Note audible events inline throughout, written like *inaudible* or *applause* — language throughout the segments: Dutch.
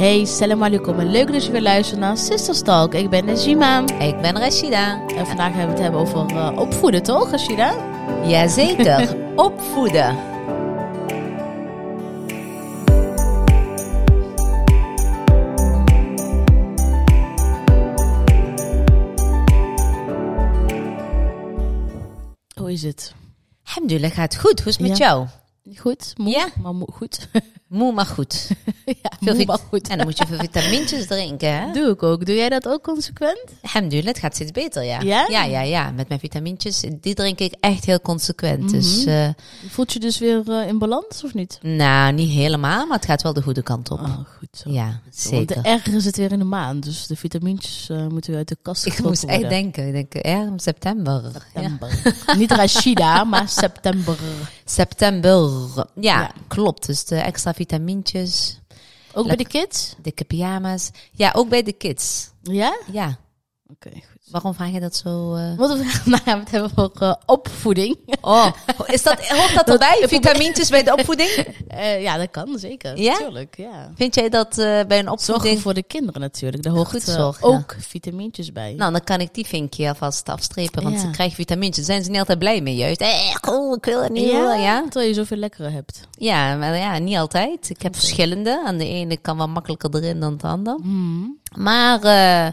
Hey, salam alaikum en leuk dat je weer luistert naar Sisters Talk. Ik ben Najima Ik ben Rashida. en vandaag hebben we het hebben over eh, opvoeden, toch Rashida? Jazeker, *laughs* opvoeden. Hoe is het? Alhamdulillah, gaat goed. Hoe is het met Ja. jou? Goed? Moe? Ja. Maar moe, goed. *laughs* Moe, maar goed. *laughs* ja, Veel moe, maar goed. En dan moet je veel vitamintjes drinken, hè? Doe ik ook. Doe jij dat ook consequent? Alhamdulillah, het gaat steeds beter, ja. Ja? Ja, ja, ja. Met mijn vitamintjes, die drink ik echt heel consequent. Dus, Mhm. eh, Voelt je dus weer eh, in balans of niet? nou, niet helemaal, maar het gaat wel de goede kant op. Oh, goed zo. Ja, Want zeker. de erger zit weer in de maand, dus de vitamintjes eh, moeten weer uit de kast Ik moest echt denken, ik denk, ja, september. Ja. September. Niet Rashida, maar september. September. Ja, Ja. klopt. Dus de extra vitamintjes, Ook bij de kids? dikke pyjama's. Ja, ook bij de kids. Ja? Ja. Oké, goed. Waarom vraag je dat zo? eh? Wat we *laughs* gaan we het hebben over eh, opvoeding. Oh, *laughs* is dat, hoort dat erbij? *laughs* Vitamintjes bij de opvoeding? Eh, ja, dat kan zeker. Ja? Natuurlijk, ja. Vind jij dat bij een opvoeding? voor de kinderen natuurlijk. Daar hoort Goed ook vitamintjes bij. Nou, dan kan ik die vinkje alvast afstrepen, want Ja. ze krijgen vitamintjes. Zijn ze niet altijd blij mee, juist. Eh, oh, ik wil het niet. Ja? ja? Terwijl je zoveel lekkere hebt. Ja, maar ja, niet altijd. Ik heb verschillende. Aan de ene kan wel makkelijker erin dan de ander. Maar eh,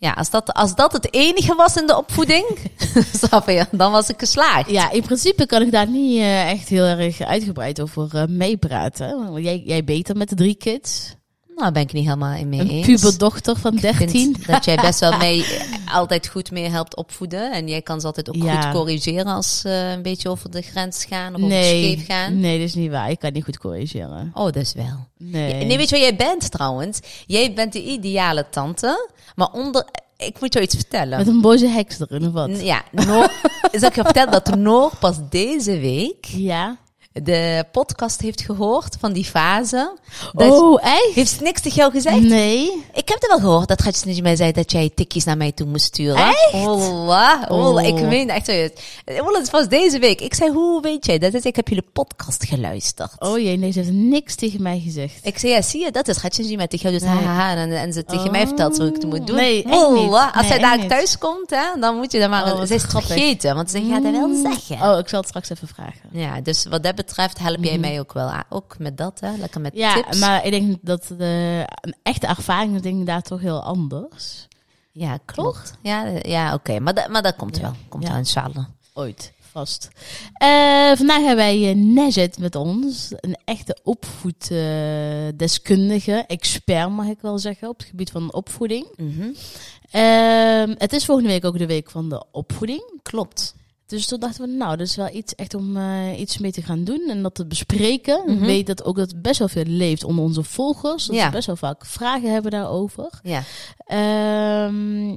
ja, als dat, als dat het enige was in de opvoeding, *laughs* snap je, dan was ik geslaagd. Ja, in principe kan ik daar niet eh, echt heel erg uitgebreid over eh, meepraten. Jij, jij beter met de drie kids. Nou, ben ik niet helemaal mee Een eens. puberdochter van Ik vind 13. dat jij best wel *laughs* mee, altijd goed mee helpt opvoeden. En jij kan ze altijd ook Ja. goed corrigeren als ze een beetje over de grens gaan of over Nee, scheef gaan. nee, dat is niet waar. Ik kan niet goed corrigeren. Oh, dat is wel. Nee. Nee, weet je wat jij bent trouwens? Jij bent de ideale tante, maar onder... Ik moet jou iets vertellen. Met een boze heks erin of wat? Ja, Noor, *laughs* zal ik je vertellen dat Noor pas deze week Ja. De podcast heeft gehoord van die fase. Oh, echt? Heeft ze niks tegen jou gezegd? Nee. Ik heb het wel gehoord dat Gatjes niet mij zei dat jij tikjes naar mij toe moest sturen. Echt? Wallah, wallah, Oh. ik meen echt serieus. Wallah, het was deze week. Ik zei, hoe weet jij dat? Zei, ik heb jullie podcast geluisterd. Oh jee, nee, ze heeft niks tegen mij gezegd. Ik zei, ja, zie je, dat is Gatjes niet met tegen jou. Dus haha, en, en ze tegen Oh. mij vertelt zo ik het moet doen. Nee. Wallah, als zij daar thuis komt, hè, dan moet je dat maar... Oh, ze is grappig. vergeten, want ze gaat dat wel zeggen. Oh, ik zal het straks even vragen. Ja, dus wat dat betreft help jij mij ook wel aan. Ook met dat, hè. Lekker met Mhm. Ja, tips. maar ik denk dat de een echte ervaring denk ik daar toch heel anders. Ja, klopt. Ja, ja oké. Maar, dat- maar dat komt Ja. wel. Komt Ja. wel, inshallah. Ooit, vast. Eh, vandaag hebben wij uh, Nejet met ons. Een echte opvoeddeskundige, expert mag ik wel zeggen, op het gebied van opvoeding. Mhm. Ehm, het is volgende week ook de week van de opvoeding. Klopt. Dus toen dachten we, nou, dat is wel iets echt om eh, iets mee te gaan doen en dat te bespreken. Ik Mhm. weet dat ook dat best wel veel leeft onder onze volgers. Dat Ja. ze best wel vaak vragen hebben daarover. Ja. Ehm,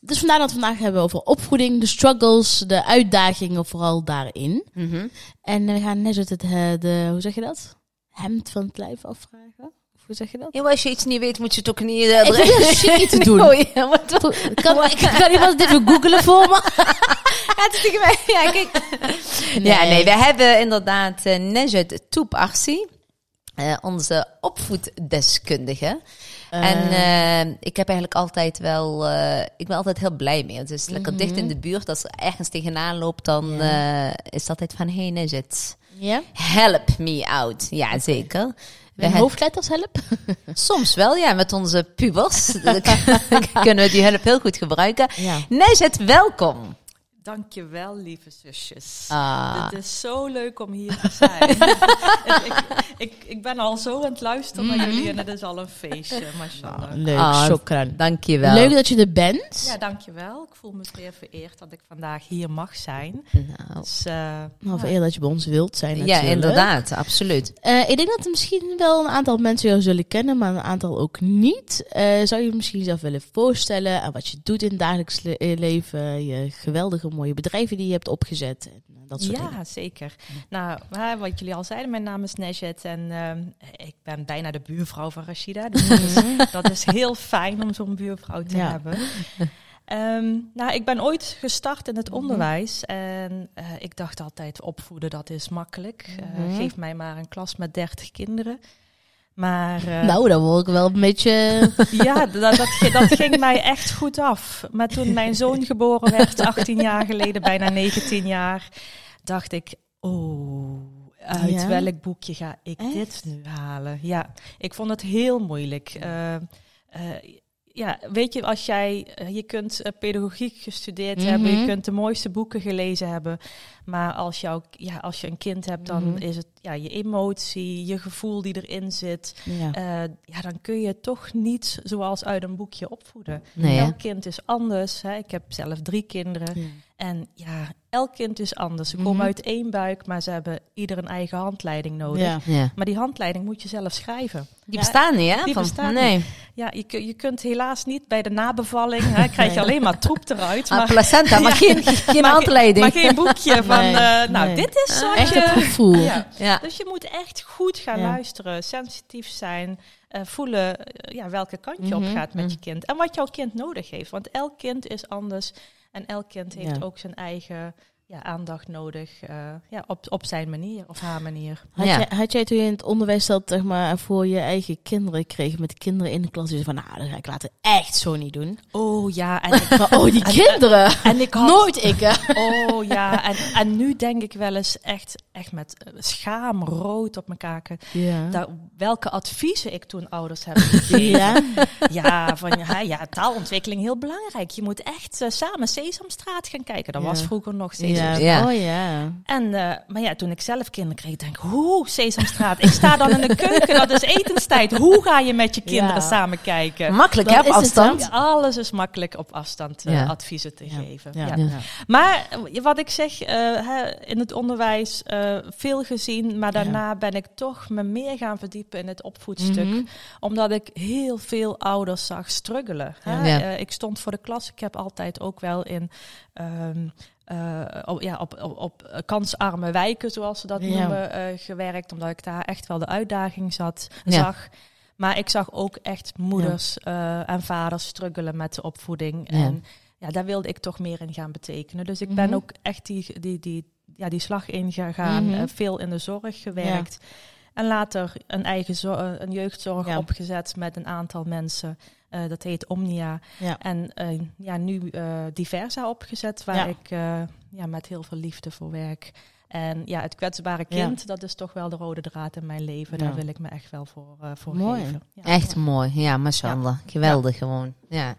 dus vandaar dat we vandaag hebben over opvoeding, de struggles, de uitdagingen, vooral daarin. Mhm. En we gaan net het, eh, de, hoe zeg je dat? Hemd van het lijf afvragen. Hoe zeg je dat? Ja, maar als je iets niet weet, moet je het ook niet... eh, Ik shit te doen. Oh, ja, wat, Ik kan, ik kan iemand even googelen voor me. *laughs* Ja, mij. *laughs* Ja, kijk. Ja, nee, we hebben inderdaad uh, Nejet Toep Arsi, eh, onze opvoeddeskundige. en eh, ik heb eigenlijk altijd wel, eh, ik ben altijd heel blij mee. Het is lekker dicht in de buurt. Als er ergens tegenaan loopt, dan eh, is het altijd van, hey Nejet, Ja? help me out. Ja, zeker. We Mijn hebben- hoofdletters helpen? *laughs* Soms wel, ja, met onze pubers *laughs* kunnen we die hulp heel goed gebruiken. Ja. Welkom. Dankjewel, lieve zusjes. Ah. Het is zo leuk om hier te zijn. *laughs* *laughs* ik, ik, ik ben al zo aan het luisteren naar jullie en het is al een feestje, mashallah. Leuk, Ah. Dankjewel. Leuk dat je er bent. Ja, dankjewel. Ik voel me zeer vereerd dat ik vandaag hier mag zijn. Nou, Dus, Nou, eer dat je bij ons wilt zijn ja, natuurlijk. inderdaad, absoluut. Eh, ik denk dat er misschien wel een aantal mensen jou zullen kennen, maar een aantal ook niet. Eh, zou je misschien jezelf willen voorstellen aan wat je doet in het dagelijks le- leven, je geweldige mooie bedrijven die je hebt opgezet en eh, dat soort dingen. ja, zeker. Nou, wat jullie al zeiden, mijn naam is Nejet en ehm, ik ben bijna de buurvrouw van Rashida. Dus dat, is, dat is heel fijn om zo'n buurvrouw te Ja. hebben. Ehm, nou, ik ben ooit gestart in het onderwijs en eh, ik dacht altijd opvoeden dat is makkelijk. Eh, Mhm. geef mij maar een klas met 30 kinderen. Maar uh, nou, dan word ik wel een beetje. *laughs* ja, dat, dat, dat, ging mij *laughs* echt goed af. Maar toen mijn zoon geboren werd, 18 jaar geleden, bijna 19 jaar, dacht ik: oh, uit ja? welk boekje ga ik echt? dit nu halen? Ja, ik vond het heel moeilijk. Uh, uh, ja, weet je, als jij, je kunt pedagogiek gestudeerd mm -hmm. hebben, je kunt de mooiste boeken gelezen hebben, maar als, jou, ja, als je een kind hebt, dan mm -hmm. is het ja, je emotie, je gevoel die erin zit. Ja. Uh, ja, dan kun je toch niet zoals uit een boekje opvoeden. Nee, elk kind is anders. Hè. Ik heb zelf drie kinderen. En ja, elk kind is anders. Ze komen mm -hmm. uit één buik, maar ze hebben ieder een eigen handleiding nodig. Ja. Maar die handleiding moet je zelf schrijven. Die bestaan niet, hè? Die Van, bestaan nee. niet. Ja, je, je kunt helaas niet bij de nabevalling, hè, krijg je alleen maar troep eruit. Ah, Maar, placenta, maar *laughs* geen, geen *laughs* maar, handleiding. maar geen boekje *laughs* van, Nee, uh, nou, nee. dit is wat Echt je... het gevoel. Ja. Ja. Dus je moet echt goed gaan Ja. luisteren, sensitief zijn, eh, voelen uh, ja, welke kant je Mhm, op gaat met mhm. je kind. En wat jouw kind nodig heeft. Want elk kind is anders en elk kind heeft Ja. ook zijn eigen ja, aandacht nodig uh, ja, op, op zijn manier of haar manier. Had, Ja. jij, had jij toen je in het onderwijs zat, zeg maar, voor je eigen kinderen kreeg met de kinderen in de klas, dus van, nou, dat ga ik later echt zo niet doen. Oh ja, en *laughs* ik, oh, die kinderen! en ik had... Nooit ik, hè? Oh ja, en, en nu denk ik wel eens echt, echt met eh, schaamrood op mijn kaken. Ja. Dat, welke adviezen ik toen ouders heb *laughs* gegeven. Ja? Ja, van ja, ja, taalontwikkeling heel belangrijk. Je moet echt uh, samen Sesamstraat gaan kijken. Dat Ja. was vroeger nog. Sesamstraat. Ja. Oh ja. En, uh, maar ja, toen ik zelf kinderen kreeg, denk ik, hoe Sesamstraat? Ik sta dan in de keuken, dat is etenstijd. Hoe ga je met je kinderen Ja. samen kijken? Makkelijk, hè, het, afstand. Alles is makkelijk op afstand uh, Ja. adviezen te Ja. geven. Ja. Ja. Ja. Maar uh, wat ik zeg, uh, hè, in het onderwijs uh, veel gezien, maar daarna ben ik toch me meer gaan verdiepen in het opvoedstuk. Mhm. Omdat ik heel veel ouders zag struggelen. Hè? Ja. Uh, ik stond voor de klas, ik heb altijd ook wel in... Um, uh, op, ja, op, op, op kansarme wijken, zoals ze dat Ja. noemen, uh, gewerkt. Omdat ik daar echt wel de uitdaging zat, Ja. zag. Maar ik zag ook echt moeders uh, en vaders struggelen met de opvoeding. Ja. En ja, daar wilde ik toch meer in gaan betekenen. Dus ik ben Mhm. ook echt die, die, die, ja, die slag ingegaan. Mhm. uh, veel in de zorg gewerkt. En later een eigen uh, een jeugdzorg Ja. opgezet met een aantal mensen. Uh, dat heet Omnia. Ja. En uh, ja, nu Diversa opgezet, waar ik ja, met heel veel liefde voor werk. En ja, het kwetsbare kind, ja. dat is toch wel de rode draad in mijn leven. Ja. Daar wil ik me echt wel voor, uh, voor Mooi. geven. Ja, Echt mooi. Ja, mashallah. Geweldig gewoon. Ja.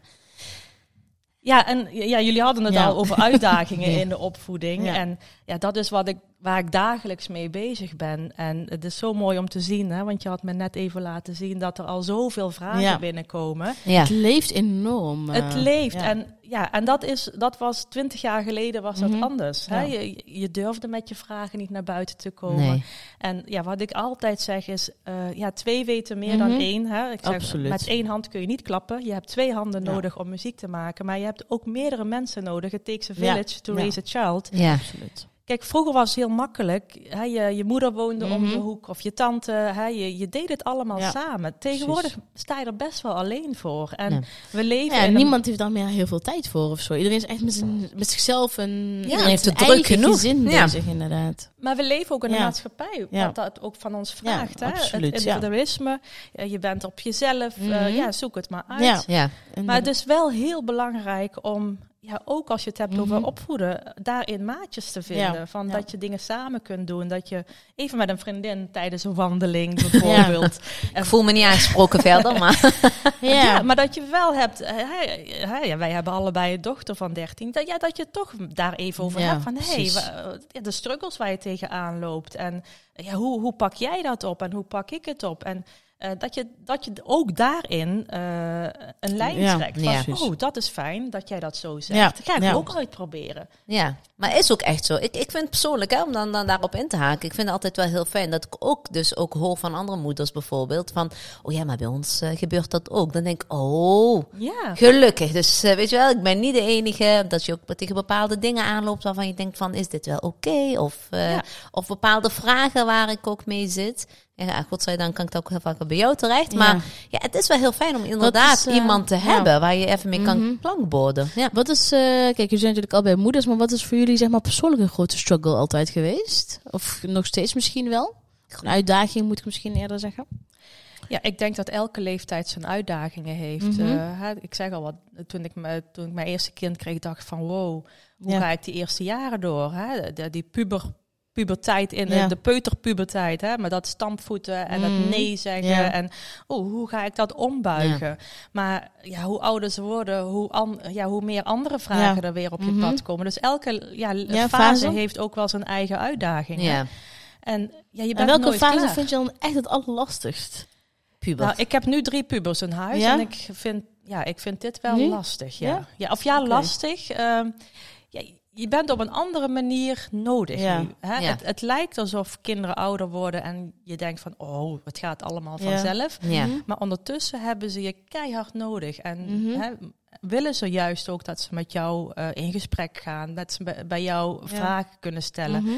Ja, en ja, jullie hadden het Ja. al over uitdagingen *laughs* Ja. in de opvoeding. Ja. En ja, dat is wat ik, waar ik dagelijks mee bezig ben. En het is zo mooi om te zien, hè, want je had me net even laten zien dat er al zoveel vragen Ja. binnenkomen. Ja. Het leeft enorm. Het eh, leeft. ja. En ja, en dat, is, dat was twintig jaar geleden was dat Mhm. anders. Hè? Ja. Je, je durfde met je vragen niet naar buiten te komen. Nee. En ja, wat ik altijd zeg is, uh, ja, twee weten meer dan Mhm. één. Hè? Ik zeg, Absoluut. met één hand kun je niet klappen. Je hebt twee handen Ja. nodig om muziek te maken. Maar je hebt ook meerdere mensen nodig. It takes a Ja. village to Ja. raise a child. Ja. Absoluut. Kijk, vroeger was het heel makkelijk. Hè? Je, je moeder woonde om Mhm. de hoek of je tante. Hè? Je, je deed het allemaal Ja. samen. Tegenwoordig sta je er best wel alleen voor. En Ja. we leven Ja, een- niemand heeft daar meer heel veel tijd voor of zo. Iedereen is echt met, zijn, met zichzelf en iedereen heeft heeft het een druk eigen genoeg. gezin Ja. bezig, inderdaad. Maar we leven ook in een Ja. maatschappij Ja. wat dat ook van ons vraagt. Ja, hè? absoluut, het ja. individualisme, ja, je bent op jezelf, eh, Mhm. ja, zoek het maar uit. Ja. Ja. Maar het is wel heel belangrijk om, ja, ook als je het hebt Mhm. over opvoeden, daarin maatjes te vinden. Ja, Van ja. dat je dingen samen kunt doen. Dat je even met een vriendin tijdens een wandeling *laughs* bijvoorbeeld. Ik voel me niet aangesproken *laughs* verder, maar... Ja. Maar dat je wel hebt, hè, ja, wij hebben allebei een dochter van 13, dat, ja, dat je toch daar even over hebt van hey, ja, de struggles waar je tegenaan loopt en ja, hoe, hoe pak jij dat op en hoe pak ik het op en uh, dat, je, dat je ook daarin uh, een lijn Ja, trekt. ja. Van, oh, dat is fijn dat jij dat zo zegt. Ja, Ga ik ja. ook uitproberen. Ja, maar is ook echt zo. Ik, ik vind persoonlijk, hè, om dan, dan daarop in te haken, ik vind het altijd wel heel fijn dat ik ook dus ook hoor van andere moeders bijvoorbeeld van, oh ja, maar bij ons uh, gebeurt dat ook. Dan denk ik, oh, Ja. gelukkig. Dus weet je wel, ik ben niet de enige dat je ook tegen bepaalde dingen aanloopt waarvan je denkt van, is dit wel oké? Okay? Of, ja. of bepaalde vragen waar ik ook mee zit. Ja, godzijdank kan ik het ook heel vaak bij jou terecht. Maar ja, ja het is wel heel fijn om inderdaad is, uh, iemand te hebben ja. waar je even mee kan mm -hmm. klankborden. Ja. Wat is, uh, kijk, jullie zijn natuurlijk al bij moeders, maar wat is voor jullie zeg maar persoonlijk een grote struggle altijd geweest? Of nog steeds misschien wel? Een uitdaging moet ik misschien eerder zeggen. Ja, ik denk dat elke leeftijd zijn uitdagingen heeft. Mhm. Eh, hè, ik zeg al wat, toen ik, me, toen ik mijn eerste kind kreeg, dacht ik van wow, hoe Ja. ga ik die eerste jaren door? Hè? De, die puber, puberteit in Ja. de, peuterpuberteit, hè? met dat stampvoeten en dat nee zeggen. Ja. En oh, hoe ga ik dat ombuigen? Maar ja, hoe ouder ze worden, hoe, an, ja, hoe meer andere vragen er weer op je Mhm. pad komen. Dus elke ja, fase, fase. heeft ook wel zijn eigen uitdaging. Ja. En ja, je En bent welke nooit fase klaar. vind je dan echt het allerlastigst? Puber. Nou, ik heb nu drie pubers in huis en ik vind, ja, ik vind dit wel Nu? lastig. Ja. Ja? Of ja, lastig. Ehm, ja, je bent op een andere manier nodig Ja. nu. Hè? Ja. Het, het lijkt alsof kinderen ouder worden en je denkt van, oh, het gaat allemaal vanzelf. Ja. Mhm. Maar ondertussen hebben ze je keihard nodig. En Mhm. hè, willen ze juist ook dat ze met jou eh, in gesprek gaan, dat ze bij- jou vragen kunnen stellen. Mhm.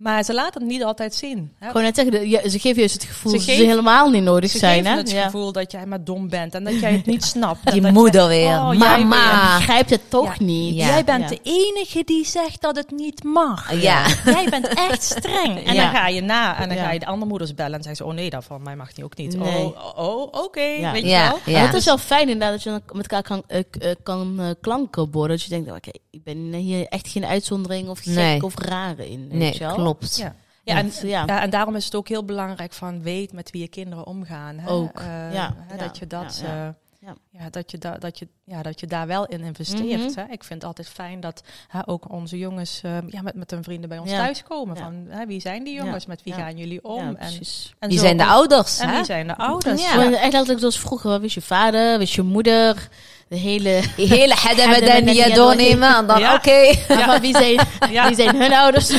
Maar ze laten het niet altijd zien. Hè? Gewoon net zeggen, ja, ze geven juist het gevoel Ze dat ze helemaal niet nodig Ze zijn. geven Hè? het Ja. gevoel dat jij maar dom bent en dat jij het niet *laughs* snapt. Die moeder je- weer. Oh, Mama. begrijpt het toch Ja. niet. Ja. Jij bent Ja. de enige die zegt dat het niet mag. Ja. Jij bent echt streng. En Ja. dan ga je na en dan Ja. ga je de andere moeders bellen en zeggen ze, oh nee, dat van mij mag niet ook niet. Nee. Oh, oh, oh, oké, Ja. weet je Ja. wel. Ja. Het is wel fijn inderdaad dat je dan met elkaar kan, eh, eh, kan eh, klanken worden. Dat je denkt, oké, ik ben hier echt geen uitzondering of gek Nee. of rare in. weet Nee, je wel? Klopt. Ja. Ja, en, ja. ja, en daarom is het ook heel belangrijk van weet met wie je kinderen omgaan. Hè? Ook, Eh, ja. hè, Ja, Dat je dat, ja, ja. eh, Ja. ja, dat, je da dat, je, ja, dat je daar wel in investeert. Mhm. hè? Ik vind het altijd fijn dat hè, ook onze jongens eh, ja, met, met hun vrienden bij ons Ja. thuiskomen. Ja. Van, hè, wie zijn die jongens? Met wie Ja. gaan jullie om? Ja, en, en Wie zo zijn de ouders? En hè? wie zijn de ouders? Ja. Gewoon echt letterlijk zoals vroeger. Wat wist je vader, wist je moeder, de hele... Die hele hadden we Hadden dan we niet net doornemen en dan Ja. oké. *laughs* Maar wie, zijn, Ja. wie zijn hun ouders? *laughs*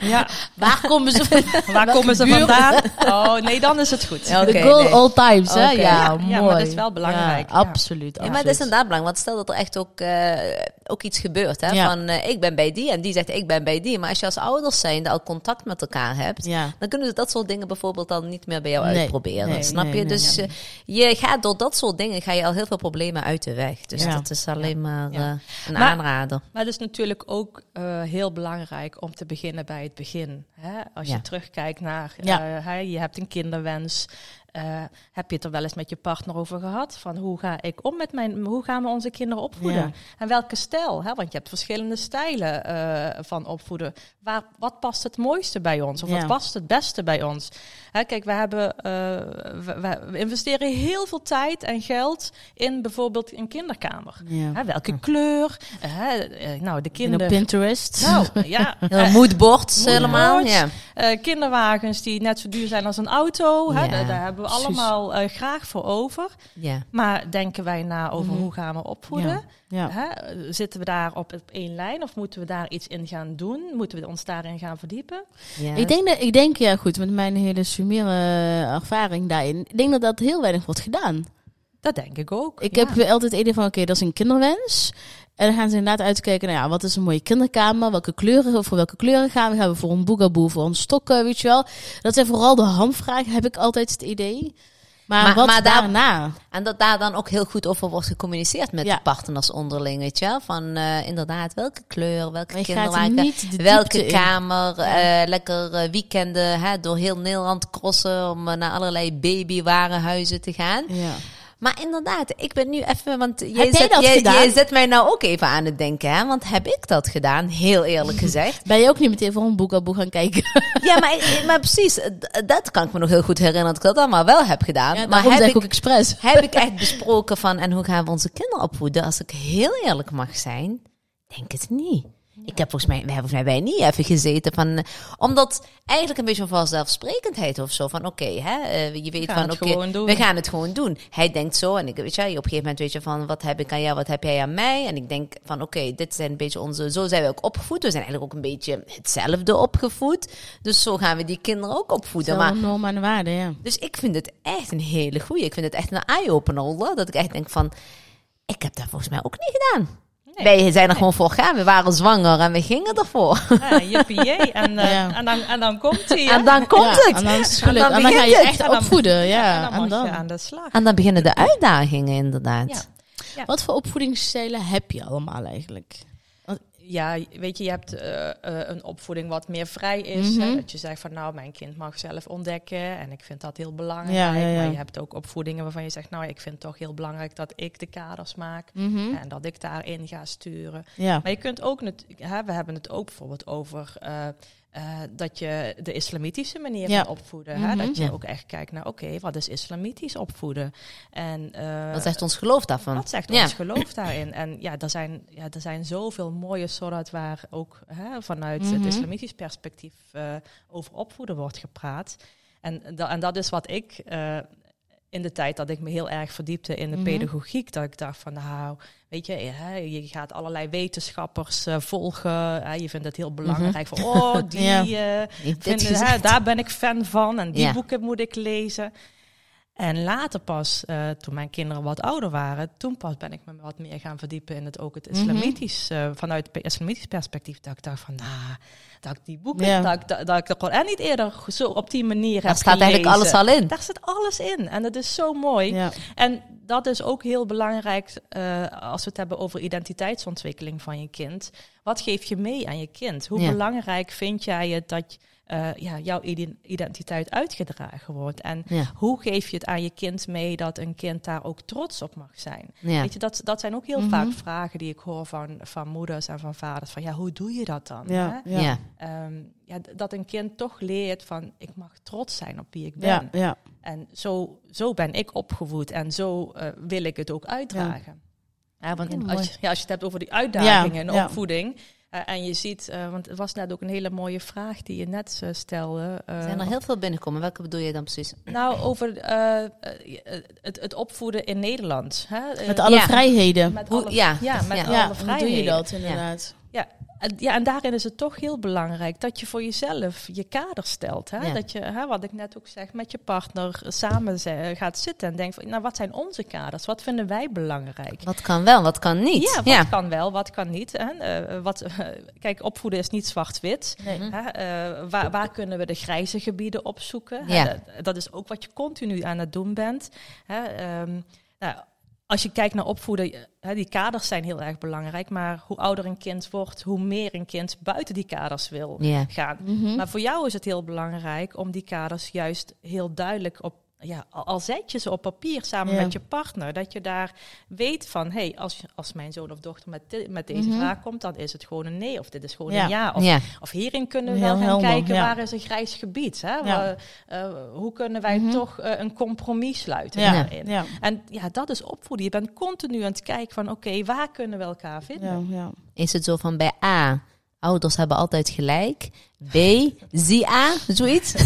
Ja. Waar komen ze vandaan? *laughs* Waar komen ze vandaan? Oh, nee, dan is het goed. Ja, De nee. old times, hè? Ja, Ja, mooi. ja, maar dat is wel belangrijk, absoluut, Ja, maar dat is inderdaad belangrijk. Want stel dat er echt ook, eh, ook iets gebeurt. Hè? Ja. Van eh, ik ben bij die en die zegt ik ben bij die. Maar als je als ouders zijn al contact met elkaar hebt. Ja. Dan kunnen ze dat soort dingen bijvoorbeeld dan niet meer bij jou Nee, uitproberen. nee, snap nee, je? nee, dus nee. eh, je gaat door dat soort dingen ga je al heel veel problemen uit de weg. Dus Ja. dat is alleen maar eh, een Maar- aanrader. Maar het is natuurlijk ook eh, heel belangrijk om te beginnen bij het begin. Hè? Als je terugkijkt naar, Ja. hè, je hebt een kinderwens. Eh, heb je het er wel eens met je partner over gehad? Van hoe ga ik om met mijn, hoe gaan we onze kinderen opvoeden? Ja. En welke stijl? Hè? Want je hebt verschillende stijlen eh, van opvoeden. Waar, wat past het mooiste bij ons? Of Ja. wat past het beste bij ons? Hè, kijk, we, hebben, eh, we, investeren heel veel tijd en geld in bijvoorbeeld een kinderkamer. Ja. Hè, welke kleur? Hè, nou, de kinderen. Pinterest. Nou, *laughs* ja. Moodboards helemaal. Ja. kinderwagens die net zo duur zijn als een auto. Hè, daar, daar hebben we precies. allemaal eh, graag voor over. ja. Maar denken wij na over Mhm. hoe gaan we opvoeden? Ja. Hè, zitten we daar op, één lijn of moeten we daar iets in gaan doen? Moeten we ons daarin gaan verdiepen? Ja. Ik denk, dat, ik denk, ja goed, met mijn hele sumiere ervaring daarin. Ik denk dat dat heel weinig wordt gedaan. Dat denk ik ook. Ik ja. heb altijd het idee van, oké, dat is een kinderwens. En dan gaan ze inderdaad uitkijken, nou ja, wat is een mooie kinderkamer? Welke kleuren, voor welke kleuren gaan we? Gaan we voor een boegaboe, voor een stokken, weet je wel? Dat zijn vooral de hamvragen, heb ik altijd het idee. Maar, Maar- wat maar daar- daarna? En dat daar dan ook heel goed over wordt gecommuniceerd met Ja. de partners onderling, weet je wel? Van eh, inderdaad, welke kleur, welke er kinderwagen, welke kamer, eh, lekker eh, weekenden hè, door heel Nederland crossen om naar allerlei babywarenhuizen te gaan. Ja. Maar inderdaad, ik ben nu even, want jij, zet, dat jij, zet mij nou ook even aan het denken, hè? Want heb ik dat gedaan? Heel eerlijk *laughs* gezegd. Ben je ook niet meteen voor een boegaboe gaan kijken? ja, maar, *laughs* maar precies, dat kan ik me nog heel goed herinneren dat ik dat allemaal wel heb gedaan. Ja, maar heb zeg ik, ik ook expres. *laughs* heb ik echt besproken van, en hoe gaan we onze kinderen opvoeden? Als ik heel eerlijk mag zijn, denk het niet. Ik heb volgens mij, we hebben volgens mij bij niet even gezeten van, omdat eigenlijk een beetje van vanzelfsprekendheid of zo. Van oké, hè, eh, je weet van oké, we gaan het gewoon doen. Hij denkt zo en ik weet je, op een gegeven moment weet je van, wat heb ik aan jou, wat heb jij aan mij? En ik denk van oké, dit zijn een beetje onze, zo zijn we ook opgevoed. We zijn eigenlijk ook een beetje hetzelfde opgevoed. Dus zo gaan we die kinderen ook opvoeden. Maar een norm en waarde, ja. dus ik vind het echt een hele goeie. Ik vind het echt een eye-opener. Dat ik echt denk van, ik heb dat volgens mij ook niet gedaan. Nee. Wij zijn er gewoon voor gegaan. We waren zwanger en we gingen ervoor. Ja, jippie jee. En, eh, Ja. en, dan, en dan komt hij. En dan komt Ja, het. En dan, is het En dan En dan ga je echt En dan- opvoeden, ja. en dan En aan de slag. En dan beginnen de uitdagingen inderdaad. Ja. Wat voor opvoedingsstijlen heb je allemaal eigenlijk? Ja, weet je, je hebt uh, uh, een opvoeding wat meer vrij is. Mm -hmm. hè, dat je zegt van nou, mijn kind mag zelf ontdekken. En ik vind dat heel belangrijk. Ja, ja, ja. Maar je hebt ook opvoedingen waarvan je zegt, nou, ik vind het toch heel belangrijk dat ik de kaders maak. Mm -hmm. En dat ik daarin ga sturen. Maar je kunt ook, hè, we hebben het ook bijvoorbeeld over. Uh, uh, dat je de islamitische manier Ja. van opvoeden. Mhm. Hè? Dat je Ja. ook echt kijkt naar, oké, wat is islamitisch opvoeden? En, uh, Wat zegt ons geloof daarvan? wat zegt Ja. ons geloof daarin? En ja, er zijn, ja, er zijn zoveel mooie soorten waar ook hè, vanuit Mhm. het islamitisch perspectief uh, over opvoeden wordt gepraat. En, da en dat is wat ik in de tijd dat ik me heel erg verdiepte in de Mhm. pedagogiek, dat ik dacht van nou, weet je, je gaat allerlei wetenschappers uh, volgen. Je vindt het heel belangrijk van, *laughs* oh, die, Ja. vinden, hè, daar ben ik fan van en die Ja. boeken moet ik lezen. En later pas, uh, toen mijn kinderen wat ouder waren, toen pas ben ik me wat meer gaan verdiepen in het ook het Mhm. islamitisch, uh, vanuit het islamitisch perspectief. Dat ik dacht van, nou, dat ik die boeken, Ja. dat, ik, dat, dat ik de Koran niet eerder zo op die manier Daar heb staat eigenlijk alles al in. Daar zit alles in en dat is zo mooi. Ja. En dat is ook heel belangrijk uh, als we het hebben over identiteitsontwikkeling van je kind. Wat geef je mee aan je kind? Hoe Ja. belangrijk vind jij het dat uh, ja, jouw identiteit uitgedragen wordt? En Ja. hoe geef je het aan je kind mee dat een kind daar ook trots op mag zijn? Ja. Weet je, dat, dat zijn ook heel Mhm. vaak vragen die ik hoor van, van moeders en van vaders. Van ja, hoe doe je dat dan? Ja. hè? Ja. Ja. Ehm, ja, dat een kind toch leert van ik mag trots zijn op wie ik ben. Ja. Ja. En zo, zo ben ik opgevoed en zo uh, wil ik het ook uitdragen. Ja, want als, je, ja, als je het hebt over die uitdagingen ja. opvoeding. Uh, en je ziet, uh, want het was net ook een hele mooie vraag die je net uh, stelde. Er zijn er heel veel binnenkomen. Welke bedoel je dan precies? Nou, over uh, het, het, opvoeden in Nederland. Hè? Met alle Ja. vrijheden. Met Hoe- alle, ja. ja, met Ja. alle Ja, hoe vrijheden. doe je dat inderdaad? En, ja, en daarin is het toch heel belangrijk dat je voor jezelf je kader stelt. Hè? Ja. Dat je, hè, wat ik net ook zeg, met je partner samen ze- gaat zitten en denkt van, nou, wat zijn onze kaders? Wat vinden wij belangrijk? Wat kan wel, wat kan niet? Ja, wat ja. kan wel, wat kan niet. Hè? Eh, wat, kijk, opvoeden is niet zwart-wit. Nee. Eh, waar, waar kunnen we de grijze gebieden opzoeken? Hè? Ja. Dat, dat is ook wat je continu aan het doen bent. Hè? Ehm, nou, als je kijkt naar opvoeden, hè, die kaders zijn heel erg belangrijk. Maar hoe ouder een kind wordt, hoe meer een kind buiten die kaders wil gaan. Mhm. Maar voor jou is het heel belangrijk om die kaders juist heel duidelijk op. Ja, al al zet je ze op papier samen Ja. met je partner, dat je daar weet van, hé, hey, als, als mijn zoon of dochter met, met deze Mhm. vraag komt, dan is het gewoon een nee of dit is gewoon Ja. een ja. Of, Ja. of hierin kunnen we Heel wel gaan helder, kijken ja. waar is een grijs gebied. Hè? Eh, hoe kunnen wij Mhm. toch eh, een compromis sluiten Ja. daarin? Ja. En ja, dat is opvoeden. Je bent continu aan het kijken van, oké, waar kunnen we elkaar vinden? Ja. Ja. Is het zo van bij A, ouders hebben altijd gelijk. B, zie A, zoiets? *laughs*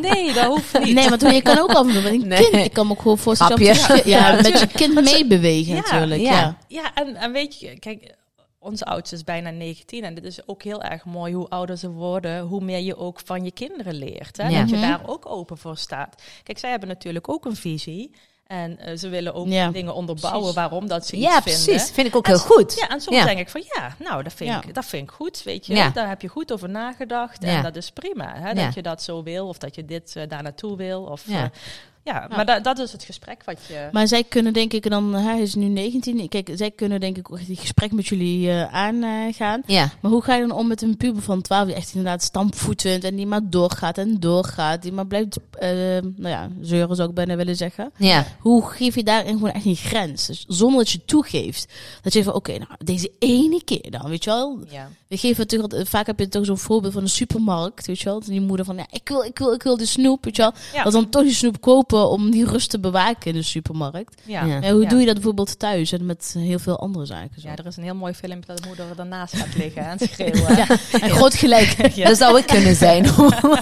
Nee, dat hoeft niet. Nee, maar je kan ook af en toe met een Nee. kind. Ik kan me ook gewoon voorstellen. Ja, Ja, met je kind Want meebewegen Ja, natuurlijk. ja. Ja. Ja, en, en weet je, kijk, onze oudste is bijna 19 en dit is ook heel erg mooi hoe ouder ze worden, hoe meer je ook van je kinderen leert. Hè? Ja. Dat je Mhm. daar ook open voor staat. Kijk, zij hebben natuurlijk ook een visie en eh, ze willen ook Ja. dingen onderbouwen Precies. waarom dat ze iets Ja, vinden. precies. Vind ik ook En heel goed. Ja, en soms Ja. denk ik van ja, nou, dat vind, Ja. ik, dat vind ik goed, weet je. Ja. Daar heb je goed over nagedacht Ja. en dat is prima. Hè? Ja. Dat je dat zo wil of dat je dit eh, daar naartoe wil. Of, Ja. Ja, maar da- dat is het gesprek wat je... Maar zij kunnen denk ik dan, hij is nu 19. Kijk, zij kunnen denk ik ook echt die gesprek met jullie eh, aangaan. Ja. Maar hoe ga je dan om met een puber van 12 die echt inderdaad stampvoetend en die maar doorgaat en doorgaat, die maar blijft, eh, nou ja, zeuren zou ik bijna willen zeggen. Ja. Hoe geef je daarin gewoon echt een grens? Dus zonder dat je toegeeft. Dat je van, oké, nou, deze ene keer dan, weet je wel. ja. We geven natuurlijk, vaak heb je toch zo'n voorbeeld van een supermarkt, weet je wel. Die moeder van, ja, ik wil, ik wil, ik wil de snoep, weet je wel. Ja. Dat dan toch die snoep kopen om die rust te bewaken in de supermarkt. Ja. Hoe Ja. doe je dat bijvoorbeeld thuis en met heel veel andere zaken? Zo? Ja, er is een heel mooi filmpje dat de moeder ernaast gaat liggen en *laughs* schreeuwen. Ja, en groot gelijk. *laughs* Ja. Dat zou ik kunnen zijn.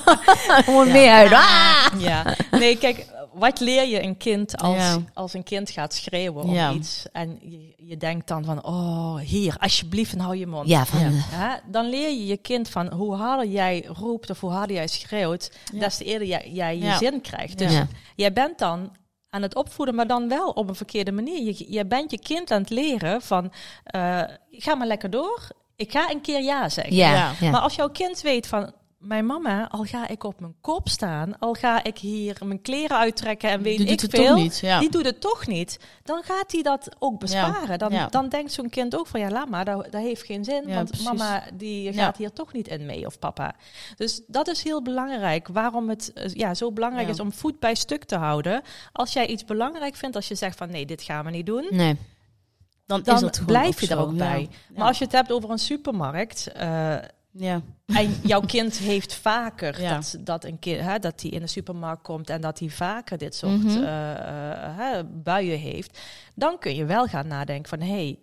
*laughs* Gewoon meer uit. Ah! Ja, nee, kijk, wat leer je een kind als, Ja. als een kind gaat schreeuwen om Ja. iets en je, je denkt dan van, oh, hier, alsjeblieft, en hou je mond. Ja, van, Ja. Dan leer je je kind van hoe harder jij roept of hoe harder jij schreeuwt, Ja. des te eerder jij, jij je Ja. zin krijgt. Dus Ja. jij bent dan aan het opvoeden, maar dan wel op een verkeerde manier. Je, je bent je kind aan het leren van, eh, ga maar lekker door, ik ga een keer ja zeggen. Ja. Ja. Ja. Maar als jouw kind weet van mijn mama, al ga ik op mijn kop staan, al ga ik hier mijn kleren uittrekken en weet Die ik veel, niet, ja. die doet het toch niet. Dan gaat hij dat ook besparen. Dan, ja. dan denkt zo'n kind ook van ja, laat maar, dat, dat heeft geen zin, want precies. mama die gaat hier toch niet in mee of papa. Dus dat is heel belangrijk. Waarom het eh, ja, zo belangrijk is om voet bij stuk te houden. Als jij iets belangrijk vindt, als je zegt van nee, dit gaan we niet doen. Nee. Dan, blijf je er ook bij. Ja. Maar als je het hebt over een supermarkt, eh, Ja. en jouw kind heeft vaker Ja. dat, dat een hè, dat hij in de supermarkt komt en dat hij vaker dit soort Mhm. eh, eh, hè, buien heeft, dan kun je wel gaan nadenken van hé. Hey,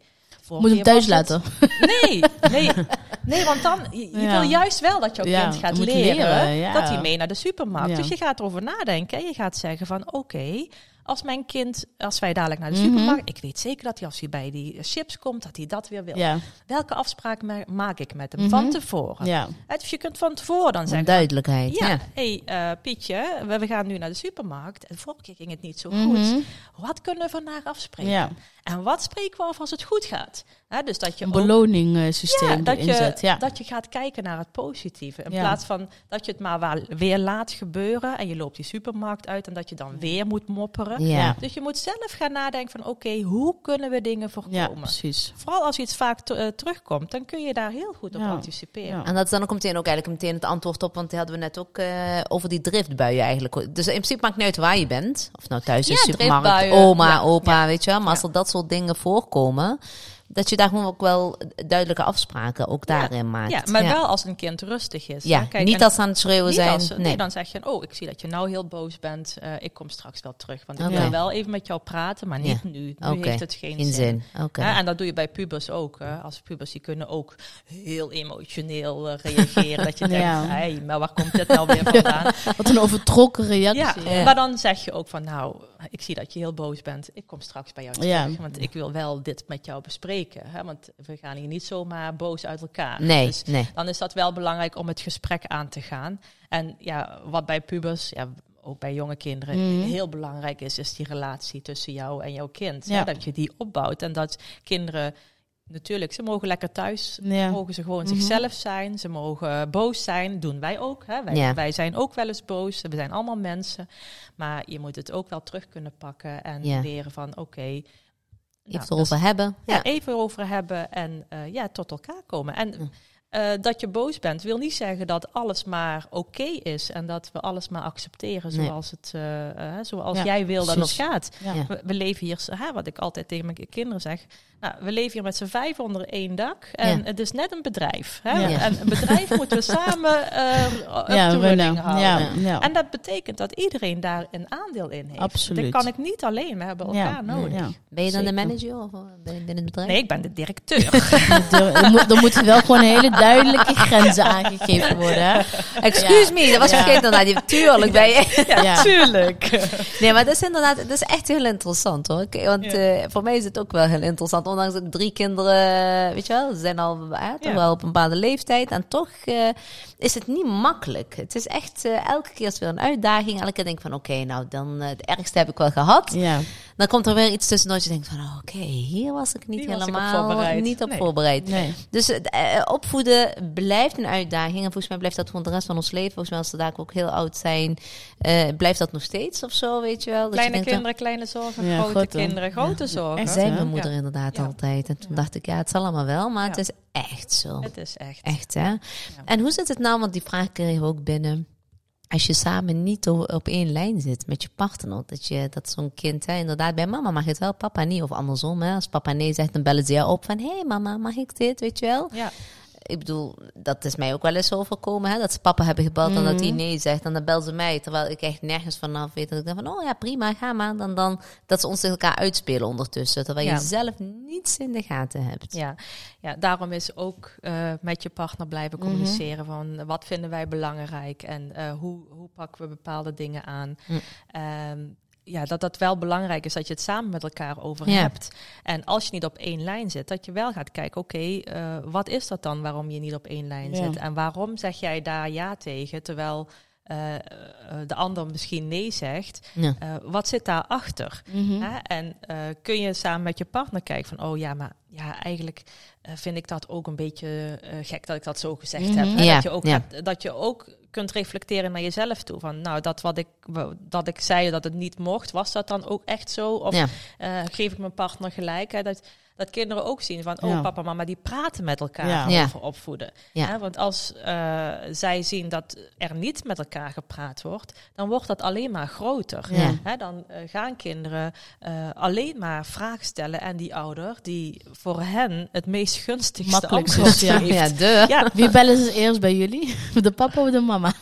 Moet hem thuis het- laten. Nee, nee, *laughs* nee, want dan je, je Ja. wil juist wel dat jouw Ja, kind gaat leren, leren, ja. dat hij mee naar de supermarkt. Dus je gaat erover nadenken en je gaat zeggen van oké, als mijn kind, als wij dadelijk naar de Mhm. supermarkt, ik weet zeker dat hij als hij bij die chips komt, dat hij dat weer wil. Ja. Welke afspraak ma- maak ik met hem Mhm. van tevoren? Ja. Dus je kunt van tevoren dan zeggen. duidelijkheid. Ja, Ja. hey, eh, Pietje, we, we gaan nu naar de supermarkt. En vorige keer ging het niet zo goed. Mhm. Wat kunnen we vandaag afspreken? En wat spreken we af als het goed gaat? Hè, dus dat je Een beloningssysteem ja, dat, erin je. Ja. dat je gaat kijken naar het positieve. In Ja. plaats van dat je het maar wel weer laat gebeuren en je loopt die supermarkt uit en dat je dan weer moet mopperen. Ja. Dus je moet zelf gaan nadenken van oké, hoe kunnen we dingen ja, voorkomen? precies. Vooral als iets vaak eh, terugkomt, dan kun je daar heel goed op Ja. anticiperen. Ja. En dat is dan ook meteen ook eigenlijk meteen het antwoord op, want die hadden we net ook eh, over die driftbuien eigenlijk. Dus in principe maakt niet uit waar je bent. Of nou thuis in Ja, de supermarkt, driftbuien. oma, Ja. opa, weet je wel. Maar als er dat soort dingen voorkomen, dat je daar gewoon ook wel duidelijke afspraken ook daarin maakt. Ja, maar wel als een kind rustig is. Ja. Kijk, niet als ze aan het schreeuwen niet zijn. als- nee. nee. dan zeg je, oh, ik zie dat je nou heel boos bent. Eh, ik kom straks wel terug, want ik Oké. wil wel even met jou praten, maar niet nu. Nu heeft het geen In zin. En dat doe je bij pubers ook. Hè. Als pubers die kunnen ook heel emotioneel eh, reageren. dat je *laughs* denkt, hey, maar waar komt dit nou weer *laughs* vandaan? Wat een overtrokken reactie. Ja, maar dan zeg je ook van, nou, ik zie dat je heel boos bent. Ik kom straks bij jou terug, want ik wil wel dit met jou bespreken. Hè, want we gaan hier niet zomaar boos uit elkaar. Nee, Dus nee. dan is dat wel belangrijk om het gesprek aan te gaan. En ja, wat bij pubers, ja, ook bij jonge kinderen, Mhm. heel belangrijk is, is die relatie tussen jou en jouw kind. Ja. Hè, dat je die opbouwt en dat kinderen, natuurlijk, ze mogen lekker thuis, Ja. mogen ze gewoon Mhm. zichzelf zijn, ze mogen boos zijn, doen wij ook. Hè. Wij, Ja. wij zijn ook wel eens boos, we zijn allemaal mensen, maar je moet het ook wel terug kunnen pakken en Ja. leren van, oké, Even nou, het erover hebben. ja, Ja. even over hebben en eh, ja, tot elkaar komen. En Eh, dat je boos bent, wil niet zeggen dat alles maar oké is en dat we alles maar accepteren Nee. zoals, het, eh, eh, zoals Ja, jij wil dat het gaat. Ja. We, we leven hier, hè, wat ik altijd tegen mijn kinderen zeg. Nou, we leven hier met z'n vijf onder één dak. En Ja. het is net een bedrijf. Hè? Ja. En een bedrijf *laughs* moeten we samen eh up Ja, to we running nou. houden. Ja, ja. En dat betekent dat iedereen daar een aandeel in heeft. Absoluut. Dat kan ik niet alleen. We hebben elkaar Ja, nodig. ja. Ben je dan de manager of ben je binnen het bedrijf? Nee, ik ben de directeur. *laughs* Er, moet, moeten wel gewoon hele *laughs* duidelijke *laughs* grenzen aangegeven worden. Excuse me, dat was Ja. vergeten inderdaad. Je- Tuurlijk ben je. *laughs* ja, tuurlijk. Nee, maar dat is inderdaad, dat is echt heel interessant hoor. Oké, Want Ja. eh, voor mij is het ook wel heel interessant. Ondanks dat drie kinderen, weet je wel, ze zijn al toch wel op een bepaalde leeftijd. En toch eh, is het niet makkelijk. Het is echt, eh, elke keer is weer een uitdaging. Elke keer denk ik van, oké, nou dan, het ergste heb ik wel gehad. Ja. Dan komt er weer iets tussendoor dat je denkt van, oh, oké, hier was ik niet Hier was ik op helemaal voorbereid. niet op Nee. voorbereid. Nee. Dus eh, opvoeden blijft een uitdaging. En volgens mij blijft dat gewoon de rest van ons leven. Volgens mij als we daar ook heel oud zijn, eh, blijft dat nog steeds of zo, weet je wel. Dat je Kleine denkt, kinderen, kleine zorgen. Ja, grote, grote. kinderen, grote zorgen. echt, zei mijn moeder Ja. inderdaad Ja. altijd. En toen Ja. dacht ik, ja, het zal allemaal wel, maar het Ja. is echt zo. Het is echt. Echt, hè? En hoe zit het nou, want die vraag kregen we ook binnen. Als je samen niet op één lijn zit met je partner, dat, je, dat zo'n kind, hè, inderdaad, bij mama mag het wel, papa niet. Of andersom, hè, als papa nee zegt, dan bellen ze jou op van, hé hey, mama, mag ik dit, weet je wel? Ja. Ik bedoel, dat is mij ook wel eens overkomen, hè, dat ze papa hebben gebeld en dat hij Mhm. nee zegt. En dan bel ze mij, terwijl ik echt nergens vanaf weet. Dat ik denk van, oh ja, prima, ga maar. Dan, dan dat ze ons tegen elkaar uitspelen ondertussen, terwijl Ja. je zelf niets in de gaten hebt. Ja. ja, daarom is ook eh, met je partner blijven Mhm. communiceren van wat vinden wij belangrijk en eh, hoe, hoe pakken we bepaalde dingen aan. Mm. Ehm, ja, dat dat wel belangrijk is dat je het samen met elkaar over Ja. hebt. En als je niet op één lijn zit, dat je wel gaat kijken, oké, eh, wat is dat dan waarom je niet op één lijn Ja. zit? En waarom zeg jij daar ja tegen, terwijl eh, eh, de ander misschien nee zegt, Ja. eh, wat zit daarachter? Mhm. Hè? En kun je samen met je partner kijken van, oh ja, maar ja, eigenlijk vind ik dat ook een beetje gek dat ik dat zo gezegd Mhm. heb. Hè? Ja, Dat, je ook ja. hebt- dat je ook kunt reflecteren naar jezelf toe. Van, nou, dat wat ik, dat ik zei dat het niet mocht, was dat dan ook echt zo? Of geef ik mijn partner gelijk? Hè? Dat, dat kinderen ook zien van, oh Ja. papa, mama, die praten met elkaar Ja. Over opvoeden. Ja. Hè? Want als eh, zij zien dat er niet met elkaar gepraat wordt, dan wordt dat alleen maar groter. Ja. Hè? Dan eh, gaan kinderen eh, alleen maar vragen stellen aan die ouder die voor hen het meest gunstigste antwoord ja. de. Ja, Wie bellen ze eerst bij jullie? *laughs* De papa of de mama?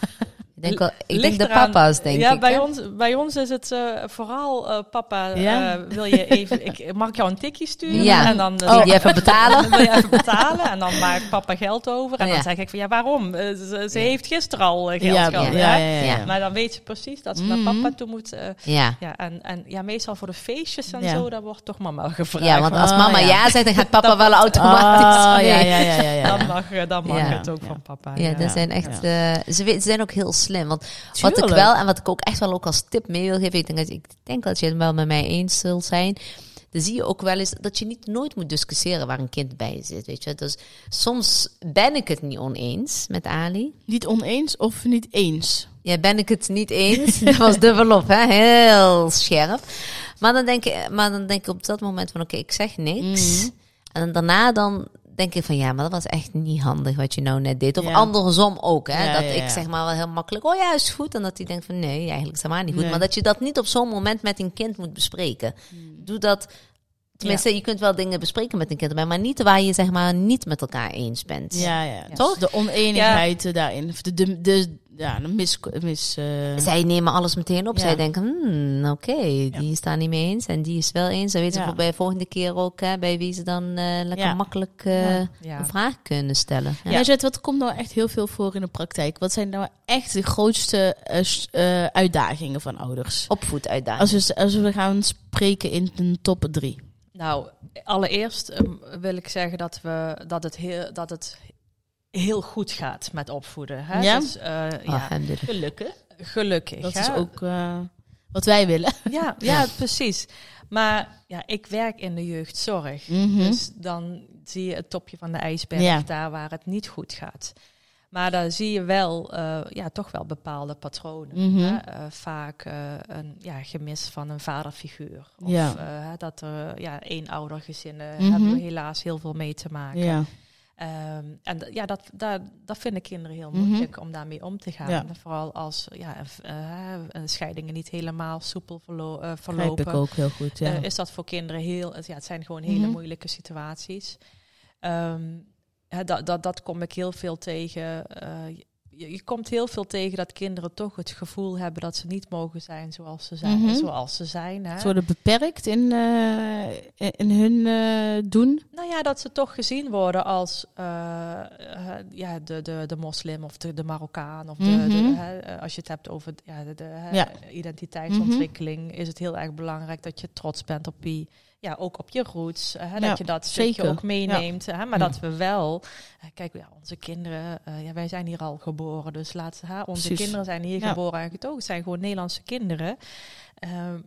Ik denk, wel, ik denk de eraan- papa's, denk ja, ik. bij hè? ons, bij ons is het eh, vooral eh, papa. Ja? eh, wil je even? Ik mag ik jou een tikje sturen Ja. en dan. Die die even betalen. *laughs* Wil je even betalen en dan maakt papa geld over. En Ja. dan zeg ik van ja, waarom? Ze ze heeft gisteren al geld Ja, gehad. ja. Maar dan weet je precies dat ze Mhm. naar papa toe moet. Ja. en, en ja, meestal voor de feestjes en zo, daar wordt toch mama gevraagd. ja, want als Oh, mama ja. ja. zegt, dan gaat *laughs* papa wel automatisch Oh, ja, ja, ja. *laughs* Dan mag, dan mag het ook van papa. Ja, dat zijn echt. ze, ze zijn ook heel slim. Want wat ik wel en wat ik ook echt wel ook als tip mee wil geven, ik denk dat ik denk dat je het wel met mij eens zult zijn. Dan zie je ook wel eens dat je niet nooit moet discussiëren waar een kind bij zit. Weet je, dus soms ben ik het niet oneens met Ali. Niet oneens of niet eens? Ja, ben ik het niet eens. *laughs* dat was dubbelop, hè? Heel scherp. Maar dan denk ik, maar dan denk ik op dat moment van, oké, ik zeg niks. Mhm. En daarna dan denk ik van, ja, maar dat was echt niet handig wat je nou net deed. Of Ja. andersom ook, hè? Ja, dat ja, ik zeg maar wel heel makkelijk, oh ja, is goed. En dat hij denkt van, nee, eigenlijk is het helemaal niet goed. Nee. Maar dat je dat niet op zo'n moment met een kind moet bespreken. Doe dat... Tenminste, je kunt wel dingen bespreken met een kind erbij, maar niet waar je zeg maar niet met elkaar eens bent. Ja, ja. Toch? De oneenigheid eh, daarin. Of De, de, de, ja, de mis... mis eh, Zij nemen alles meteen op. Ja. Zij denken, hmm, oké, die is daar niet mee eens en die is wel eens. Dan weten ze voor bij de volgende keer ook hè, bij wie ze dan eh, lekker Ja. makkelijk eh, Ja. een vraag kunnen stellen. Ja. Ja. Jet, wat komt nou echt heel veel voor in de praktijk? Wat zijn nou echt de grootste uitdagingen van ouders? Opvoeduitdaging. Als we, als we gaan spreken in een top drie. Nou, allereerst ehm, wil ik zeggen dat, we, dat, het heel, dat het heel goed gaat met opvoeden. Hè? Ja? Dus, eh, ja, Alhamdulillah. Gelukkig. gelukkig. Dat hè? is ook eh, wat wij willen. Ja, ja, precies. Maar ja, ik werk in de jeugdzorg. Mhm. Dus dan zie je het topje van de ijsberg, Ja. daar waar het niet goed gaat. Maar dan zie je wel, eh, ja, toch wel bepaalde patronen. Mhm. hè? Eh, vaak eh, een ja, gemis van een vaderfiguur. Of Ja. dat er ja, eenoudergezinnen Mhm. hebben we helaas heel veel mee te maken. Ja. Ehm, en ja, dat, dat, dat vinden kinderen heel Mhm. moeilijk om daarmee om te gaan. Ja. Vooral als ja, een scheidingen niet helemaal soepel verlo- Begrijp verlopen. ik ook heel goed. Ja. Is dat voor kinderen heel... Ja, het zijn gewoon hele Mhm. moeilijke situaties. Ehm, dat, dat, dat kom ik heel veel tegen. Eh, je, je komt heel veel tegen dat kinderen toch het gevoel hebben dat ze niet mogen zijn zoals ze zijn. Mhm. Zoals ze zijn hè. Ze worden beperkt in, eh, in hun eh, doen. Nou ja, dat ze toch gezien worden als ja, de, de, de moslim of de, de Marokkaan. Of de, Mhm. de, hè, als je het hebt over ja, de, de hè, Ja. identiteitsontwikkeling, is het heel erg belangrijk dat je trots bent op die, ja, ook op je roots. Hè, Ja, dat je dat stukje zeker. ook meeneemt. Hè, maar Ja. dat we wel, eh, kijk, ja, onze kinderen, eh, ja, wij zijn hier al geboren. Dus laat, hè, onze Precies. kinderen zijn hier geboren en getogen. Zijn gewoon Nederlandse kinderen. Ehm,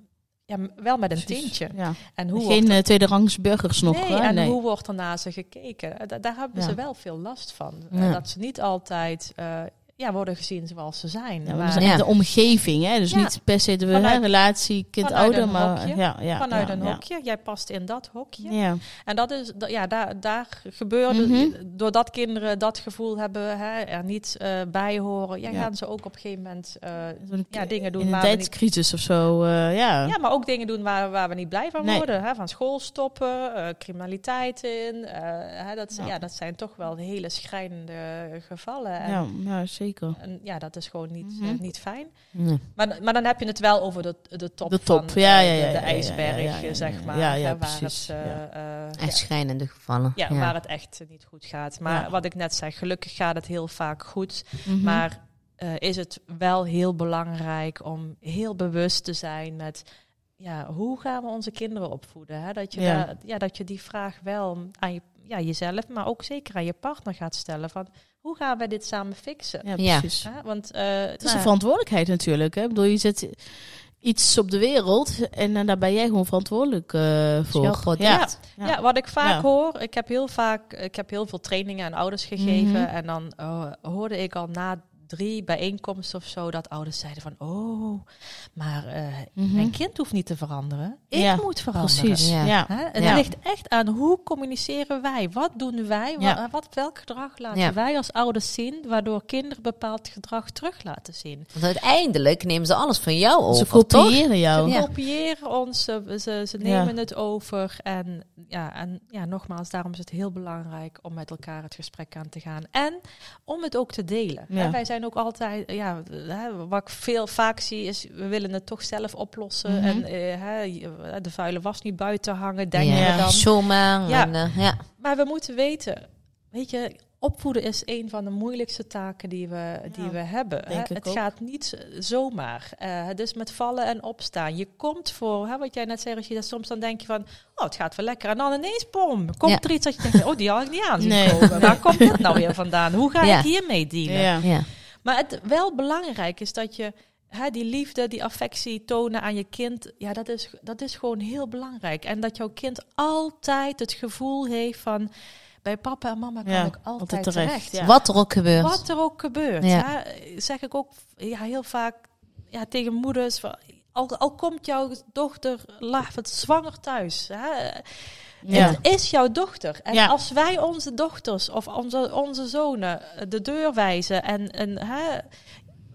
ja, wel met een Precies. tintje. Ja. En hoe Geen eh, tweederangs burgers nog. Nee, hè? en nee. hoe wordt er naar ze gekeken? Eh, da- daar hebben ze wel veel last van. Eh. Dat ze niet altijd eh, ja, worden gezien zoals ze zijn. Ja, maar Ja. de omgeving, hè? dus Ja. niet per se de Vanuit- relatie kind-ouder, vanuit een maar hokje. ja, ja, vanuit ja, een ja. hokje, jij past in dat hokje. Ja. En dat is, ja, daar, daar gebeurde, Mhm. doordat kinderen dat gevoel hebben, hè, er niet eh, bij horen, ja, Ja. gaan ze ook op een gegeven moment eh, Zo'n ja, dingen doen in een niet tijdscrisis of zo, eh, ja. Ja, maar ook dingen doen waar, waar we niet blij van Nee. worden. Hè? Van school stoppen, eh, criminaliteit in. eh, hè, dat, Ja. ja. dat zijn toch wel hele schrijnende gevallen. En, Ja, ja, zeker. En ja, dat is gewoon niet, Mhm. eh, niet fijn. Nee. Maar, maar dan heb je het wel over de, de top, De top, van ja, ja, de, ijsberg, zeg maar. Ja, ja, hè, waar, precies, het, Echt ja, schrijnende gevallen. ja, waar het echt niet goed gaat. Maar wat ik net zei, gelukkig gaat het heel vaak goed. Mhm. Maar is het wel heel belangrijk om heel bewust te zijn met ja, hoe gaan we onze kinderen opvoeden? Hè? Dat, je Ja. ja, dat je die vraag wel aan je ja, jezelf, maar ook zeker aan je partner gaat stellen van hoe gaan wij dit samen fixen? Ja, precies. Hè? Want eh, Het is nou, een verantwoordelijkheid natuurlijk. Hè? Ik bedoel, je zet iets op de wereld en eh, daar ben jij gewoon verantwoordelijk eh, voor. jouw product. Ja. Ja. Ja. wat ik vaak Ja. hoor, ik heb heel vaak, ik heb heel veel trainingen aan ouders gegeven Mhm. en dan oh, hoorde ik al na drie bijeenkomsten of zo dat ouders zeiden van, oh, maar eh, Mhm. mijn kind hoeft niet te veranderen, ik Ja, moet veranderen. Precies. Ja. Ligt echt aan hoe communiceren wij? Wat doen wij? Wat, wat, welk gedrag laten wij als ouders zien, waardoor kinderen bepaald gedrag terug laten zien? Want uiteindelijk nemen ze alles van jou over, Ze toch? kopiëren jou. Ze kopiëren ons, ze, ze, nemen het over. En ja, en ja, nogmaals, daarom is het heel belangrijk om met elkaar het gesprek aan te gaan. En om het ook te delen. Wij zijn ook altijd, ja, hè, wat ik veel vaak zie is, we willen het toch zelf oplossen. Mhm. En eh, hè, je- de vuile was niet buiten hangen, denken ja. we dan. Zomaar. Ja. En, eh, ja. Maar we moeten weten, weet je, opvoeden is een van de moeilijkste taken die we, die Ja, we hebben. denk hè. Het ook. gaat niet zomaar. Eh, het is met vallen en opstaan. Je komt voor, hè, wat jij net zei, als je dat soms dan denk je van, oh, het gaat wel lekker. En dan ineens, bom, komt Ja. er iets dat je denkt, oh, die had ik niet aan zien Nee. komen. *laughs* Waar komt dit nou weer vandaan? Hoe ga Ja. ik hiermee dealen? Maar het wel belangrijk is dat je hè, die liefde, die affectie tonen aan je kind. Ja, dat is, dat is gewoon heel belangrijk. En dat jouw kind altijd het gevoel heeft van... Bij papa en mama kan Ja, ik altijd, altijd terecht. terecht, ja. Wat er ook gebeurt. Wat er ook gebeurt. Ja. Hè, zeg ik ook ja, heel vaak ja, tegen moeders... Van, al, al komt jouw dochter laat het zwanger thuis... Hè, Ja. het is jouw dochter. En Ja. als wij onze dochters of onze, onze zonen de deur wijzen en, en hè,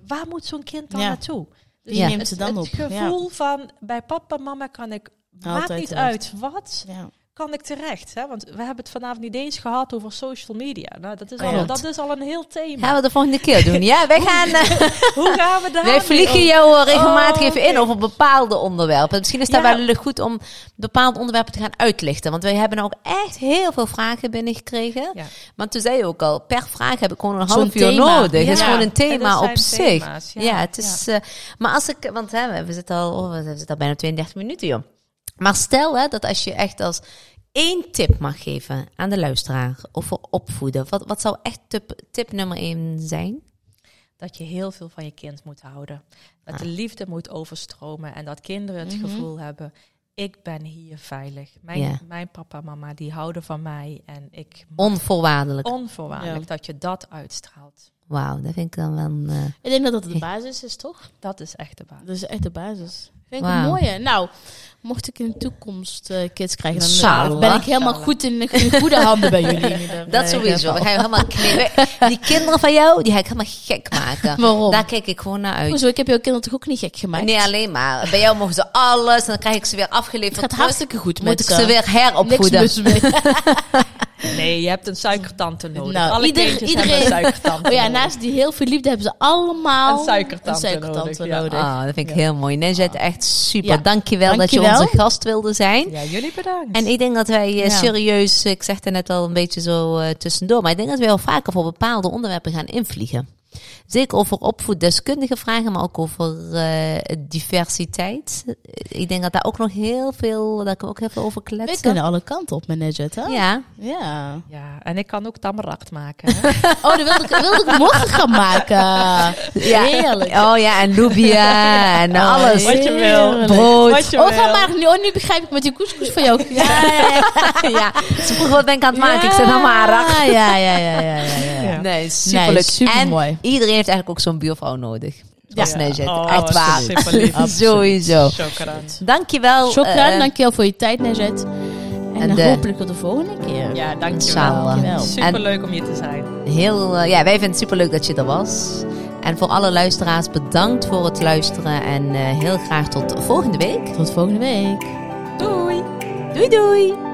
waar moet zo'n kind dan Ja. naartoe? Dus Ja. neemt het, ze dan het op. gevoel van bij papa en mama kan ik maakt niet terecht. uit wat Ja. Kan ik terecht. Hè? Want we hebben het vanavond niet eens gehad over social media. Nou, dat, is Oh, al, ja. dat is al een heel thema. Gaan we de volgende keer doen. Ja, wij *laughs* gaan. eh, *laughs* Hoe gaan we daar *laughs* wij vliegen jou eh, regelmatig Oh, even in over bepaalde onderwerpen. Misschien is dat Ja. wel goed om bepaalde onderwerpen te gaan uitlichten. Want wij hebben ook echt heel veel vragen binnengekregen. Ja. Maar toen zei je ook al, per vraag heb ik gewoon een half uur nodig. Het is gewoon een En thema op zich. thema's, ja. ja. het is. eh, maar als ik, want hè, we zitten al, oh, we zitten al bijna 32 minuten, joh. Maar stel hè, dat als je echt als één tip mag geven aan de luisteraar over opvoeden, wat, wat zou echt tip, tip nummer één zijn? dat je heel veel van je kind moet houden. Dat Ah. de liefde moet overstromen en dat kinderen het Mhm. gevoel hebben: ik ben hier veilig. Mijn, mijn papa en mama die houden van mij en ik Onvoorwaardelijk. onvoorwaardelijk Ja. dat je dat uitstraalt. Wauw, dat vind ik dan wel. eh, Ik denk dat dat de basis is, toch? Dat is echt de basis. Dat is echt de basis. Vind ik Wauw. een mooie. Nou, mocht ik in de toekomst eh, kids krijgen, dan eh, ben ik helemaal goed in, *laughs* goede handen bij jullie. *laughs* dat eh, sowieso. We gaan helemaal knippen. Die kinderen van jou, die ga ik helemaal gek maken. *laughs* Waarom? Daar kijk ik gewoon naar uit. Hoezo, ik heb jouw kinderen toch ook niet gek gemaakt? Nee, alleen maar. Bij jou mogen ze alles. En dan krijg ik ze weer het afgeleverd. gaat terug. hartstikke goed Moet met ik ze weer heropvoeden. Niks. Nee, je hebt een suikertante nodig. Nou, Alle ieder- iedereen- hebben een suikertante *laughs* Oh ja, nodig. naast die heel veel liefde hebben ze allemaal Een suikertante een suikertante nodig, ja. nodig. Ah, dat vind ik heel mooi. Nezet, echt super. Ja. Dankjewel, dat je Dankjewel. onze gast wilde zijn. Ja, jullie bedankt. En ik denk dat wij eh, Ja. serieus, ik zeg het net al een beetje zo eh, tussendoor, maar ik denk dat wij wel vaker voor bepaalde onderwerpen gaan invliegen. Zeker over opvoeddeskundige vragen, maar ook over eh, diversiteit. Ik denk dat daar ook nog heel veel, daar kunnen we ook heel veel over We kletsen. kunnen alle kanten op Nedjet, hè? Ja, Ja. Ja, en ik kan ook tamarakt maken. Hè? *laughs* Oh, dat wilde ik, wilde ik morgen gaan maken. ja. Heerlijk. Oh ja, en Lubia *laughs* en Oh, alles. Wat je wil. Brood. Wat je Oh, ga maar. Nu, oh, nu begrijp ik met die couscous van jou. Ja, *laughs* ja, ja, ze vroeg wat ben ik aan het maken. Ik zeg nou maar. Ja, ja, ja, ja, ja, ja, ja. Ja. Nee, superleuk. supermooi. En iedereen heeft eigenlijk ook zo'n buurvrouw nodig. Ja. Nezet. Oh, Echt waar. *laughs* Sowieso. Chocolaat. Dankjewel. Shokran, eh, dankjewel voor je tijd, Nezet. En, En dan de- hopelijk tot de volgende keer. Ja, dankjewel. Dankjewel. Superleuk om hier te zijn. Heel, eh, ja, wij vinden het superleuk dat je er was. En voor alle luisteraars bedankt voor het luisteren. En eh, heel graag tot volgende week. Tot volgende week. Doei! Doei doei!